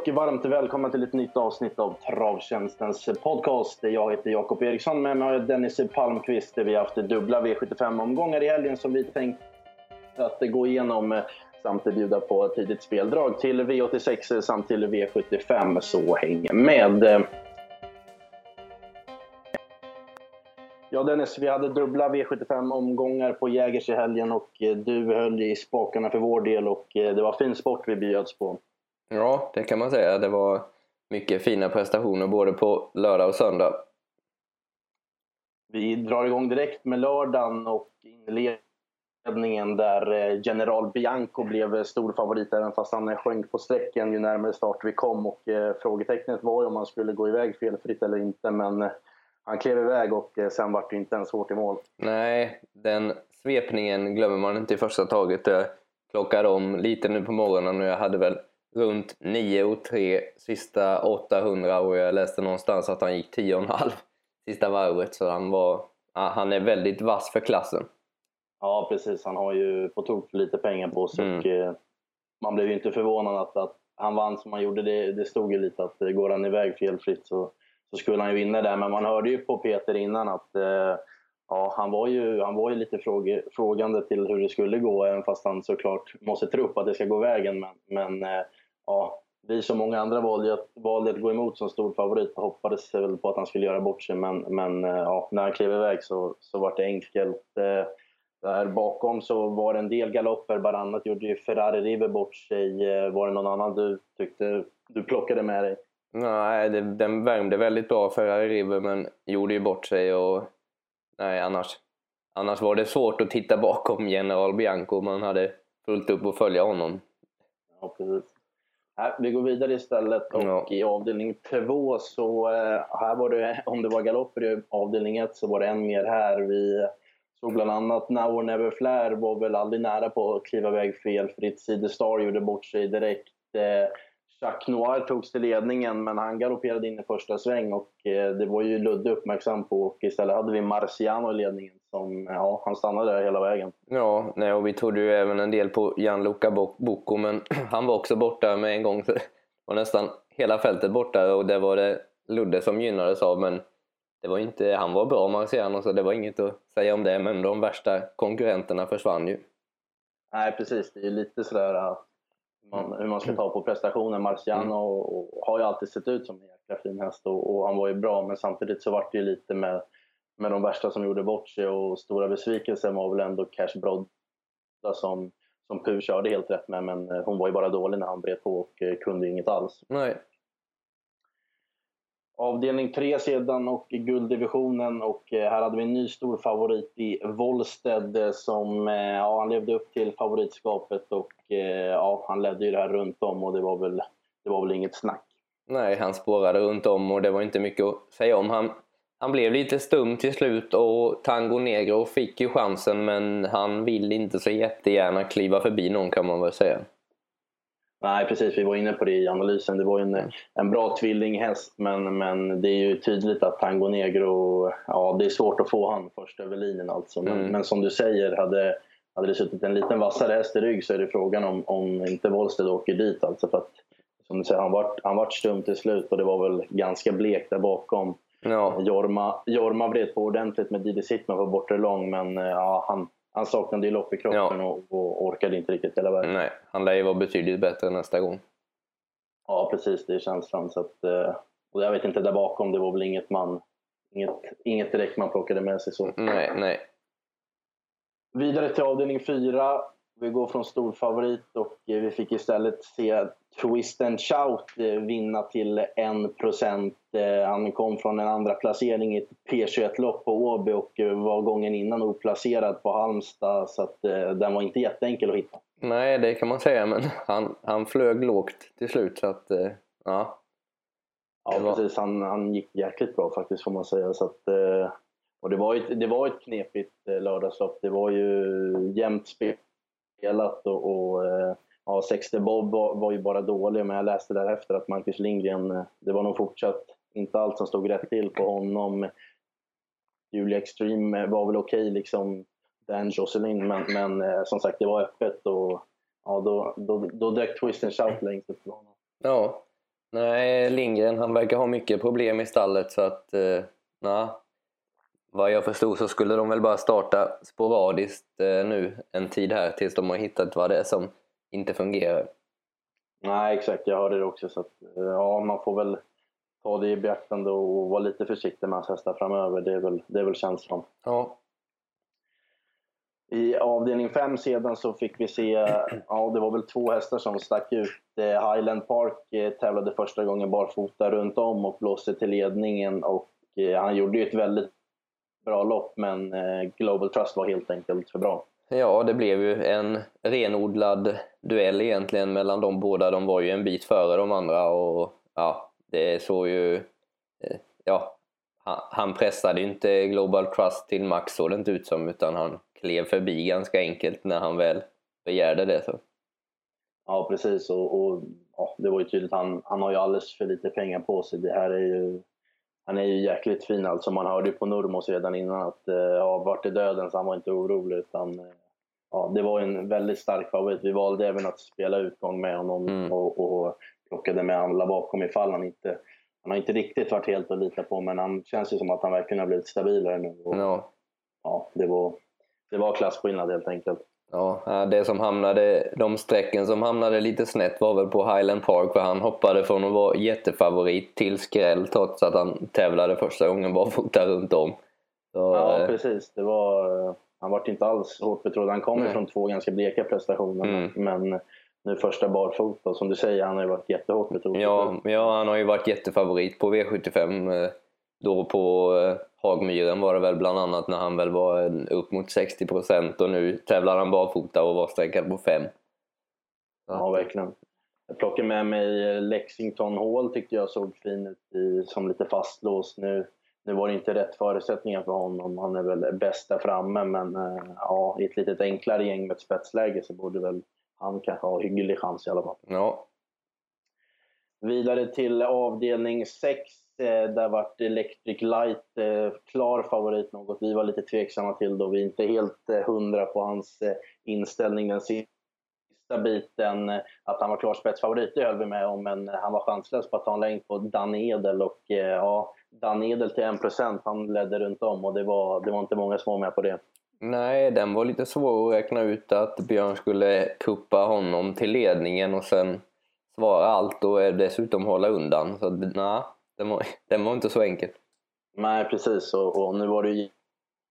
och varmt välkomna till ett nytt avsnitt av Travtjänstens podcast. Jag heter Jakob Eriksson, med mig har jag Dennis Palmqvist. Vi har haft dubbla V75-omgångar i helgen som vi tänkt att gå igenom samt bjuda på tidigt speldrag till V86 samt till V75, så häng med! Ja Dennis, vi hade dubbla V75-omgångar på Jägers i helgen och du höll i spakarna för vår del och eh, det var fin sport vi bjöds på. Ja, det kan man säga. Det var mycket fina prestationer både på lördag och söndag. Vi drar igång direkt med lördagen och inledningen där eh, General Bianco blev stor favorit även fast han sjönk på sträckan ju närmare start vi kom och eh, frågetecknet var ju om han skulle gå iväg felfritt eller inte men eh, han klev iväg och sen var det inte ens svårt i mål. Nej, den svepningen glömmer man inte i första taget. Jag klockade om lite nu på morgonen och jag hade väl runt 9 och 3 sista 800 och jag läste någonstans att han gick 10,5 sista varvet så han var han är väldigt vass för klassen. Ja precis, han har ju på tok för lite pengar på sig mm. och eh, man blev ju inte förvånad att, att han vann som han gjorde. Det, det stod ju lite att eh, går han iväg felfritt så, så skulle han ju vinna där. Men man hörde ju på Peter innan att eh, ja, han, var ju, han var ju lite fråge, frågande till hur det skulle gå även fast han såklart måste tro på att det ska gå vägen. Men, men ja, vi som många andra valde att, valde att gå emot som stor favorit och hoppades väl på att han skulle göra bort sig men, men eh, ja, när han klev iväg så, så var det enkelt. Eh, där bakom så var det en del galopper, bland annat gjorde ju Ferrari River bort sig. Eh, var det någon annan du tyckte du plockade med dig? Nej, det, den värmde väldigt bra Ferrari River men gjorde ju bort sig och nej annars, annars var det svårt att titta bakom General Bianco. Man hade fullt upp att följa honom. Ja, precis. Nej, vi går vidare istället och ja. i avdelning två så eh, här var det, om det var galopper i avdelning ett så var det en mer här. Vi såg bland annat Now or Never Flair var väl aldrig nära på att kliva iväg felfritt. Cedar Star gjorde bort sig direkt. Eh, Jacques Noir togs till ledningen men han galopperade in i första sväng och eh, det var ju Ludde uppmärksam på och istället hade vi Marciano i ledningen som, ja, han stannade där hela vägen. Ja, nej, och vi trodde ju även en del på Gianluca Bocco men han var också borta med en gång. Var nästan hela fältet borta och det var det Ludde som gynnades av men det var inte, han var bra Marciano så det var inget att säga om det men de värsta konkurrenterna försvann ju. Nej precis, det är ju lite sådär man, hur man ska ta på prestationen. Marciano mm. och, och har ju alltid sett ut som en jäkla fin häst och, och, han var ju bra men samtidigt så vart det ju lite med, med de värsta som gjorde bort sig och stora besvikelsen var väl ändå Cash Brodda som, som Puh körde helt rätt med men eh, hon var ju bara dålig när han bred på och eh, kunde inget alls. Nej, Avdelning 3 sedan och gulddivisionen och eh, här hade vi en ny stor favorit i Wollsted eh, som eh, ja, han levde upp till favoritskapet och ja, han ledde ju det här runt om och det var väl, det var väl inget snack. Nej, han spårade runt om och det var inte mycket att säga om. Han, han blev lite stum till slut och Tango Negro fick ju chansen men han vill inte så jättegärna kliva förbi någon kan man väl säga. Nej, precis. Vi var inne på det i analysen. Det var en, mm. en bra tvillinghäst, men, men det är ju tydligt att Tango Negro... Ja, det är svårt att få han först över linjen alltså. Men, mm. men som du säger, hade, hade det suttit en liten vassare häst i rygg så är det frågan om, om inte Wollsted åker dit alltså. För att, som du säger, han vart, han vart stum till slut och det var väl ganska blekt där bakom. Ja. Jorma, Jorma vred på ordentligt med Didi Sittman på bortre lång, men ja, han, han saknade ju lopp i kroppen ja. och, och, orkade inte riktigt hela vägen. Nej, han lär ju vara betydligt bättre nästa gång. Ja, precis. Det är känslan. Så att, eh, och jag vet inte, där bakom, det var väl inget man... Inget, inget direkt man plockade med sig så. Nej, nej. Vidare till avdelning 4. Vi går från stor favorit och vi fick istället se Twist and Shout eh, vinna till 1%. Eh, han kom från en andra placering i ett P21-lopp på Åby och eh, var gången innan oplacerad på Halmstad så att den var inte jätteenkel att hitta. Nej, det kan man säga, men han, han flög lågt till slut så att ja. Ja, var... precis. Han, han gick jäkligt bra faktiskt får man säga. Så att, och det var, ett, det var ett knepigt lördagslopp. Det var ju jämnt spelat och, och eh, ja, 60 Bob var, var, ju bara dålig, men jag läste därefter att Marcus Lindgren, eh, det var nog fortsatt inte allt som stod rätt till på honom. Julia Extreme var väl okej, okay, liksom Dan Jocelyn, men, men eh, som sagt, det var öppet och ja, då, då, då dök Twist and Shout längst upp. Ja, Nej, Lindgren han verkar ha mycket problem i stallet så att eh, na, vad jag förstod så skulle de väl bara starta sporadiskt eh, nu en tid här tills de har hittat vad det är som inte fungerar. Nej, exakt. Jag hörde det också. Så att, eh, ja, man får väl ta det i beaktande och vara lite försiktig med hans hästar framöver. Det är väl, det är väl känslan. Ja. I avdelning 5 sedan så fick vi se, ja det var väl två hästar som stack ut. Eh, Highland Park tävlade första gången barfota runt om och blåste till ledningen och han gjorde ju ett väldigt bra lopp men Global Trust var helt enkelt för bra. Ja, det blev ju en renodlad duell egentligen mellan de båda. De var ju en bit före de andra och ja, det såg ju... Eh, ja, han pressade ju inte Global Trust till max såg det inte ut som utan han klev förbi ganska enkelt när han väl begärde det. Så. Ja, precis. Och, och ja, det var ju tydligt. Han, han har ju alldeles för lite pengar på sig. Det här är ju han är ju jäkligt fin alltså. Man hörde ju på Nurmos redan innan att eh, ja, vart är döden så han var inte orolig utan eh, ja, det var en väldigt stark favorit. Vi valde även att spela utgång med honom mm. och, och plockade med alla bakom ifall han inte han har inte riktigt varit helt att lita på men han känns ju som att han verkligen har blivit stabilare nu. Och, no. Ja, det var, det var klasskillnad helt enkelt. Ja, det som hamnade, de strecken som hamnade lite snett var väl på Highland Park för han hoppade från att vara jättefavorit till skräll trots att han tävlade första gången barfota runt om. Så, ja, eh, precis. Det var, han var inte alls hårt betrodd. Han kommer från två ganska bleka prestationer mm. men nu första barfota. Som du säger, han har ju varit jättehårt betrodd. Ja, ja, han har ju varit jättefavorit på V75 eh, då på eh, Hagmyren var det väl bland annat när han väl var upp mot 60% och nu tävlar han barfota och var sträckad på 5. Ja, verkligen. Jag plockade med mig Lexington Hall tyckte jag såg fin ut i, som lite fastlåst nu. Nu var det inte rätt förutsättningar för honom. Han är väl bäst där framme men eh, ja, i ett lite enklare gäng med ett spetsläge så borde väl han kanske ha hygglig chans i alla fall. Ja. Vidare till avdelning 6 Eh, Eh, där vart Electric Light eh, klar favorit, något vi var lite tveksamma till då vi inte helt eh, hundra på hans eh, inställning den sista biten. Eh, att han var klar spetsfavorit, det höll vi med om, men han var chanslös på att ta en längd på Dan Edel och ja, Dan Edel till 1%, han ledde runt om och det var, det var inte många som var med på det. Nej, den var lite svår att räkna ut att Björn skulle kuppa honom till ledningen och sen svara allt och dessutom hålla undan. Så nej, den var, den var inte så enkel. Nej, precis. Och, och nu var det ju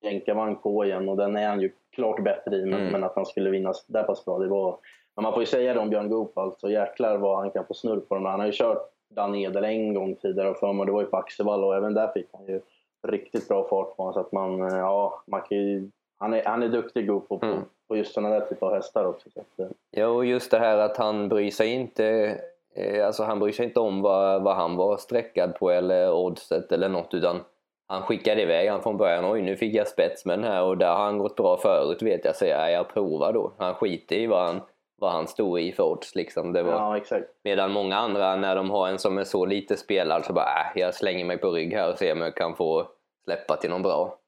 jänkarvagn på igen och den är han ju klart bättre i. Men, mm. men att han skulle vinna där pass bra, det var... Men man får ju säga det om Björn Goop alltså. Jäklar vad han kan få snurr på dem. Han har ju kört Dan Edel en gång tidigare för mig. Det var ju på Axevalla och även där fick han ju riktigt bra fart på honom. Så att man, ja, man kan ju, han, är, han är duktig Goop på, mm. på just sådana där typer av hästar också. Så att, ja, och just det här att han bryr sig inte Eh, alltså han bryr sig inte om vad, vad han var sträckad på eller oddset eller något utan han skickade iväg han från början. Oj, nu fick jag spets med den här och där har han gått bra förut vet jag. Så jag, jag provar då. Han skiter i vad han, vad han stod i för odds liksom. Det var, ja, exakt. Medan många andra när de har en som är så lite spelad så bara äh, jag slänger mig på rygg här och ser om jag kan få släppa till någon bra.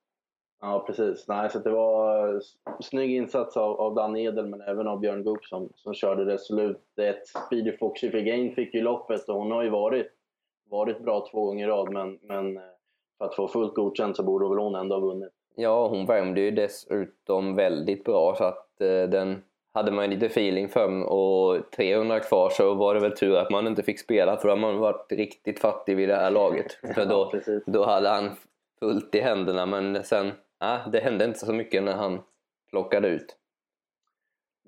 Ja, precis. Nej, så det var snygg insats av, av Dan Edel, men även av Björn Goop som, som körde resolut. Ett Speedy Foxy Gain fick ju loppet och hon har ju varit, varit bra två gånger i rad, men, men eh, för att få fullt godkänt så borde väl hon ändå ha vunnit. Ja, hon värmde ju dessutom väldigt bra så att eh, den hade man lite feeling för och 300 kvar så var det väl tur att man inte fick spela för då hade man varit riktigt fattig vid det här laget. För då, ja, då hade han fullt i händerna men sen nej, det hände inte så mycket när han plockade ut.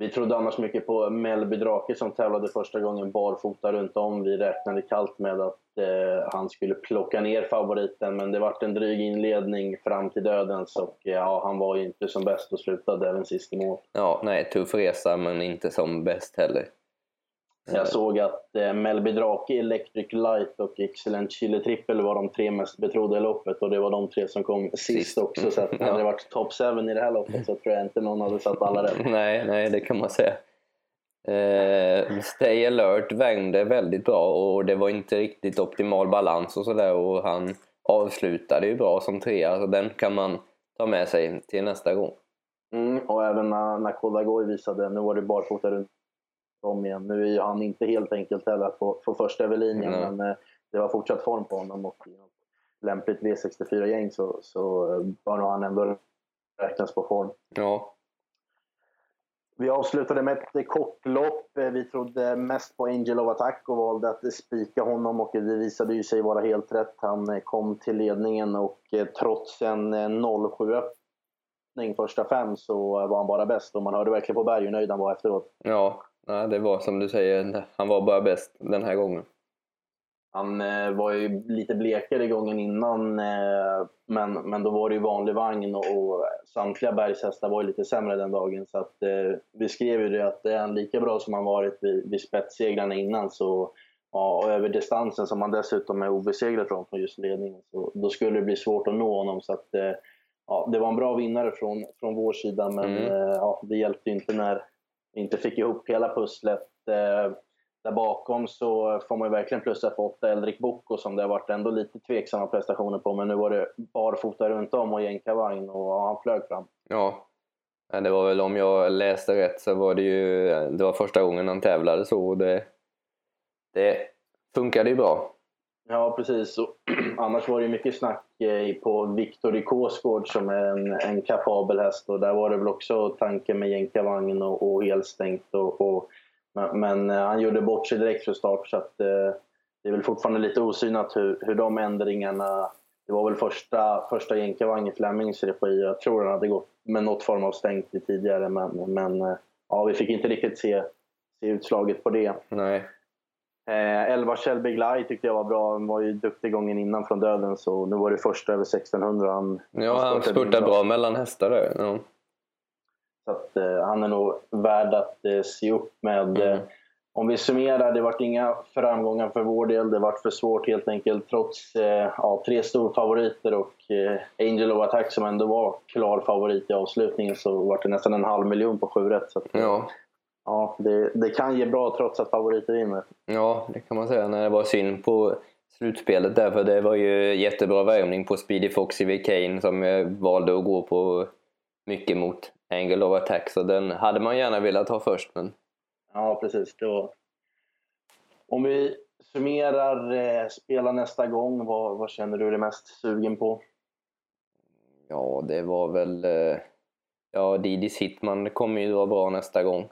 Vi trodde annars mycket på Melby Drake som tävlade första gången barfota runt om. Vi räknade kallt med att eh, han skulle plocka ner favoriten men det vart en dryg inledning fram till dödens och ja, han var ju inte som bäst och slutade även sist i mål. Ja, nej, tuff resa men inte som bäst heller. Jag såg att eh, Melby Drake, Electric Light och Excellent Chile Triple var de tre mest betrodda i loppet och det var de tre som kom sist också. Så att hade det varit top 7 i det här loppet så tror jag inte någon hade satt alla rätt. nej, nej, det kan man säga. Eh, Stay alert vände väldigt bra och det var inte riktigt optimal balans och sådär och han avslutade ju bra som trea så den kan man ta med sig till nästa gång. Mm, och även när, när Kodagoj visade, nu var det barfota runt om igen. Nu är ju han inte helt enkelt heller att få, få första över linjen, Nej. men eh, det var fortsatt form på honom och i något lämpligt V64-gäng så, så eh, bör nog han ändå räknas på form. Ja. Vi avslutade med ett kortlopp. Eh, Vi trodde mest på Angel of Attack och valde att spika honom och det visade ju sig vara helt rätt. Han kom till ledningen och trots en eh, 07-öppning första fem så var han bara bäst och man hörde verkligen på Berg hur nöjd han var efteråt. Ja, nej, det var som du säger, han var bara bäst den här gången. Han eh, var ju lite blekare gången innan eh, men, men då var det ju vanlig vagn och, och samtliga bergshästar var ju lite sämre den dagen så att eh, vi skrev ju det att är han lika bra som han varit vid, vid spetssegrarna innan så ja, och över distansen som han dessutom är obesegrad från, från just ledningen så då skulle det bli svårt att nå honom så att eh, ja, det var en bra vinnare från, från vår sida men Mm. eh, ja, det hjälpte inte när inte fick ihop hela pusslet eh, där bakom så får man ju verkligen plussa för åtta Eldrik Bocco som det har varit ändå lite tveksamma prestationer på. Men nu var det barfota runt om och jänkarvagn och han flög fram. Ja. Det var väl om jag läste rätt så var det ju det var första gången han tävlade så och det, det funkade ju bra. Ja, precis. Och annars var det ju mycket snack eh, på Viktor i Kåsgård som är en, en kapabel häst. Och där var det väl också tanken med jänkarvagn och, och helstängt. Och, och, men, eh, han gjorde bort sig direkt från start så att eh, det är väl fortfarande lite osynat hur, hur de ändringarna... Det var väl första, första jänkarvagn i Flemings regi. Jag tror han hade gått med något form av stängt tidigare men, men eh, ja, vi fick inte riktigt se, se utslaget på det. Nej. Eh, 11 Shelby Glide tyckte jag var bra. Han var ju duktig gången innan från döden så nu var det första över 1600. Han, Ja, han spurtade bra. mellan hästar där. Ja. Så att, eh, han är nog värd att eh, se upp med. Mm. Eh, om vi summerar, det vart inga framgångar för vår del. Det vart för svårt helt enkelt trots eh, ja, tre storfavoriter och eh, Angel of Attack som ändå var klar favorit i avslutningen så vart det nästan en halv miljon på 7 rätt. Så att, Ja. Ja, det, det kan ge bra trots att favoriter vinner. ja, det kan man säga. Nej, det var synd på slutspelet där för det var ju jättebra värmning på Speedy Foxy V. Kane som eh, valde att gå på mycket mot Angle of Attack så den hade man gärna velat ha först men Ja, precis. Det var... Om vi summerar eh, spela nästa gång, vad, vad känner du dig mest sugen på? Ja, det var väl... eh, Ja, Didis Hitman kommer ju vara bra nästa gång.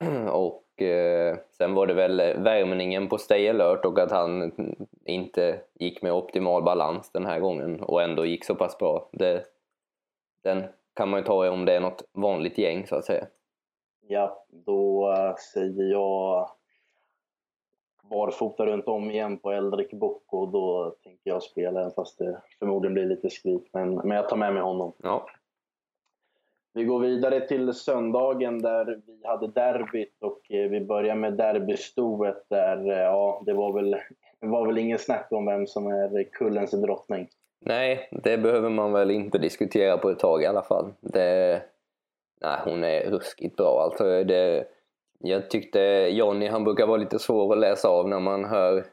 Och eh, sen var det väl värmningen på Stay Alert och att han inte gick med optimal balans den här gången och ändå gick så pass bra. Det, den kan man ju ta om det är något vanligt gäng så att säga. Ja, då eh, säger jag barfota runt om igen på Eldrik Bock och då tänker jag spela den fast det förmodligen blir lite skrik. Men, men jag tar med mig honom. Ja, vi går vidare till söndagen där vi hade derbyt och eh, vi börjar med derbystoet där, eh, ja, det var väl, det var väl ingen snack om vem som är kullens drottning. nej, det behöver man väl inte diskutera på ett tag i alla fall. Det, nej, hon är ruskigt bra. Alltså det, jag tyckte Johnny, han brukar vara lite svår att läsa av när man hör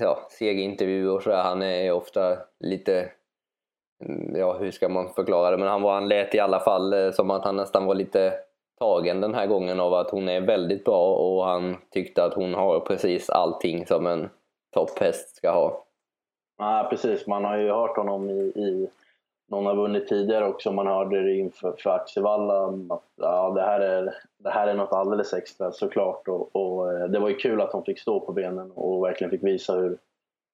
ja, segerintervjuer och sådär. Han är ofta lite, Mm, ja hur ska man förklara det, men han, var, han lät i alla fall eh, som att han nästan var lite tagen den här gången av att hon är väldigt bra och han tyckte att hon har precis allting som en topphäst ska ha. Ja, precis. Man har ju hört honom i, i någon har vunnit tidigare också. Man hörde det inför för Axevalla att ja, det, här är, det här är något alldeles extra såklart. Och, och eh, det var ju kul att hon fick stå på benen och verkligen fick visa hur,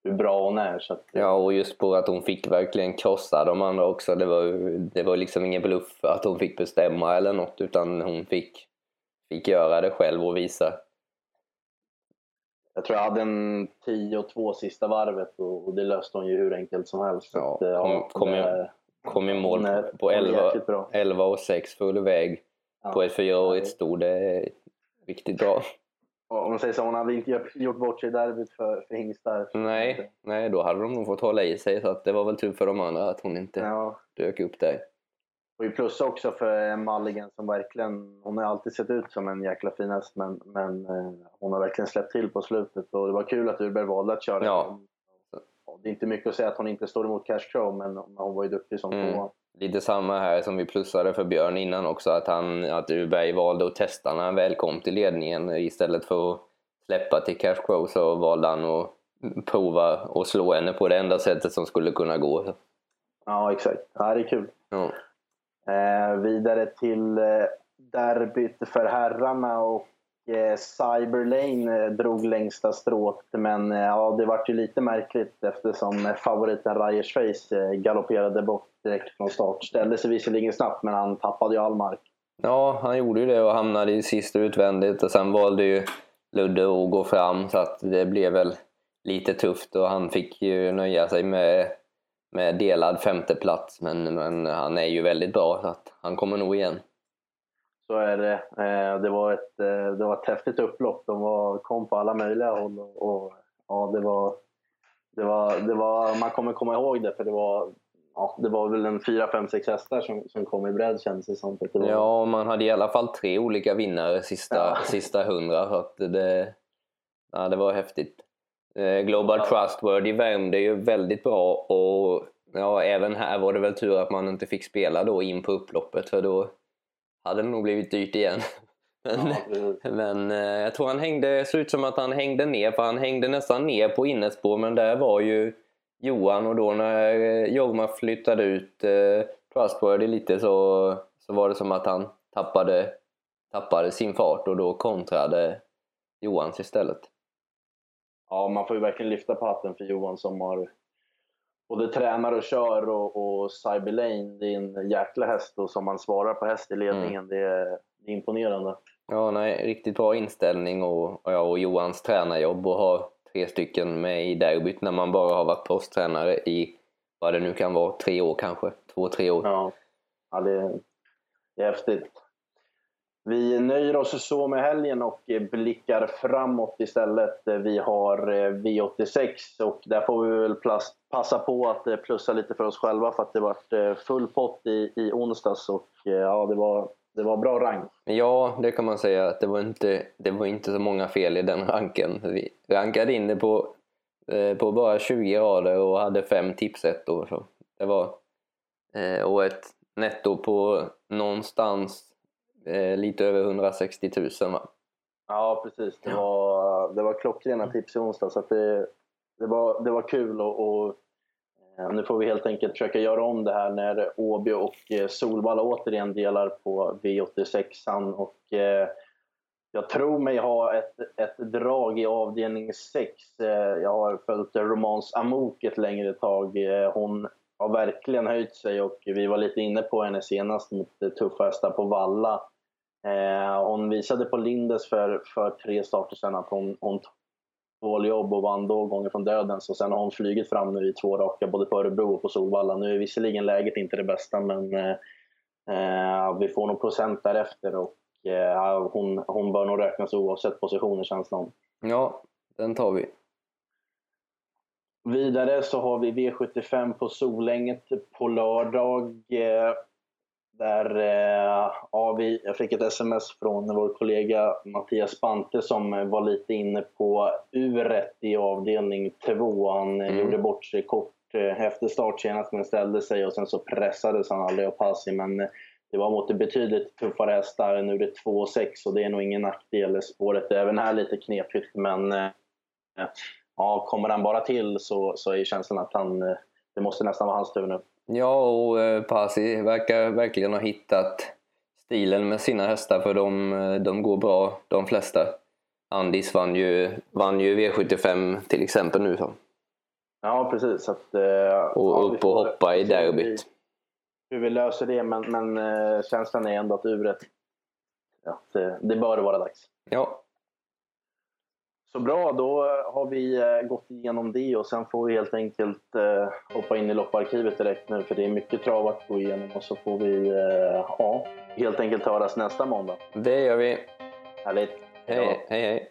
hur bra hon är. Så att, Ja, och just på att hon fick verkligen krossa de andra också. Det var, det var liksom ingen bluff att hon fick bestämma eller något utan hon fick, fick göra det själv och visa. Jag tror jag hade en 10 och 2 sista varvet och, och det löste hon ju hur enkelt som helst. Ja, att, eh, kom- kom i- det- Kom i mål är- på hon är 11, jäkligt bra. 11 och 6 full väg Ja. på ett fyraårigt sto. Det är riktigt bra. Om man säger så, hon hade inte gjort- gjort bort sig i derbyt för, för hingstar. Nej, nej, då hade de nog fått hålla i sig så att det var väl tur för de andra att hon inte Ja. dök upp där. Och ju plus också för Mulligan som verkligen, hon har alltid sett ut som en jäkla fin häst men, men eh, hon har verkligen släppt till på slutet och det var kul att Urberg valde att köra Ja. det är inte mycket att säga att hon inte står emot Cash Crow, men hon var ju duktig som mm. tvåa. Lite samma här som vi plussade för Björn innan också, att, han, att Uberg valde att testa när han väl kom till ledningen. Istället för att släppa till Cash Crow så valde han att prova och slå henne på det enda sättet som skulle kunna gå. Ja, exakt. Ja, det är kul. Ja. Eh, vidare till eh, derbyt för herrarna och Eh, Cyberlane eh, drog längsta strået. Men eh, ja, det var ju lite märkligt eftersom favoriten Ryers Face galopperade bort direkt från start. Ställde sig visserligen snabbt, men han tappade ju all mark. Ja, han gjorde ju det och hamnade i sist utvändigt och sen valde ju Ludde att gå fram så att det blev väl lite tufft och han fick ju nöja sig med, med delad femteplats men, men han är ju väldigt bra så att han kommer nog igen. Så är det. Eh, det var ett, eh, det var ett häftigt upplopp. De var, kom på alla möjliga håll och, och ja, det var, det var, det var, man kommer komma ihåg det för det var, ja, det var väl en fyra, fem, sex hästar som, som kom i bredd kändes det som. Det var... Ja, man hade i alla fall tre olika vinnare sista, ja. sista hundra. Så att det, ja, det var häftigt. Eh, Global ja. Trustworthy värmde ju väldigt bra och ja, även här var det väl tur att man inte fick spela då in på upploppet för då hade det nog blivit dyrt igen. Men, ja, men eh, jag tror han hängde, såg ut som att han hängde ner för han hängde nästan ner på innerspår men där var ju Johan. Och då när eh, Jorma flyttade ut eh, Trustworthy lite så, så var det som att han tappade, tappade sin fart och då kontrade Johans istället. Ja, man får ju verkligen lyfta på hatten för Johan som har både tränar och kör och, och Cyber Lane, det är en jäkla häst och som man svarar på häst i ledningen. Mm. Det, är, det, är, imponerande. Ja, nej, riktigt bra inställning och, ja, och Johans tränarjobb och ha tre stycken med i derbyt när man bara har varit proffstränare i vad det nu kan vara, tre år kanske, två, tre år. Ja, ja det, det är häftigt. Vi nöjer oss så med helgen och eh, blickar framåt istället. Eh, vi har eh, V86 och där får vi väl passa på att plussa lite för oss själva för att det var full pott i, i onsdags och ja, det var, det var bra rank. Ja, det kan man säga. Det var inte, det var inte så många fel i den ranken. Vi rankade in det på, på bara 20 rader och hade fem tipsettor. Så det var, och ett netto på någonstans eh, lite över 160 000 va? Ja precis, det var, det var klockrena tips i onsdag så det, det, var, det var kul och, och eh, nu får vi helt enkelt försöka göra om det här när Åby och eh, Solvalla återigen delar på V86an och eh, jag tror mig ha ett, ett drag i avdelning 6. Eh, jag har följt Romans Amok ett längre tag. Hon har verkligen höjt sig och vi var lite inne på henne senast mot tuffa hästar på Valla. Eh, hon visade på Lindes för, för tre starter sedan att hon, hon tål jobb och vann då gånger från döden. Så sen har hon flugit fram nu i två raka, både på Örebro och på Solvalla. Nu är visserligen läget inte det bästa, men eh, eh vi får nog procent därefter och eh, hon, hon bör nog räknas oavsett positioner känns det Ja, den tar vi. Vidare så har vi V75 på Solänget på lördag. Eh, där eh, ja, vi, jag fick ett sms från vår kollega Mattias Spante som var lite inne på uret i avdelning 2. Han mm. gjorde bort sig kort eh, efter start senast men ställde sig och sen så pressades han aldrig av Passi. Men det var mot betydligt tuffare hästar. Nu är det 2,6 och det är nog ingen nackdel. Spåret är även här lite knepigt men ja, kommer han bara till så, så är känslan att han, eh, det måste nästan vara hans tur nu. Ja, och eh, Pasi verkar verkligen ha hittat stilen med sina hästar för de, eh, de går bra, de flesta. Andis vann ju, vann ju V75 till exempel nu. Så. Ja, precis. Att, och ja, upp och hoppa i derbyt. Hur vi löser det, men, men känslan är ändå att uret, ja, det, det bör vara dags. Ja, så bra, då har vi eh, gått igenom det och sen får vi helt enkelt eh, hoppa in i lopparkivet direkt nu för det är mycket trav att gå igenom och så får vi eh, ja, helt enkelt höras nästa måndag. Det gör vi. Härligt. Hej, hej, hej.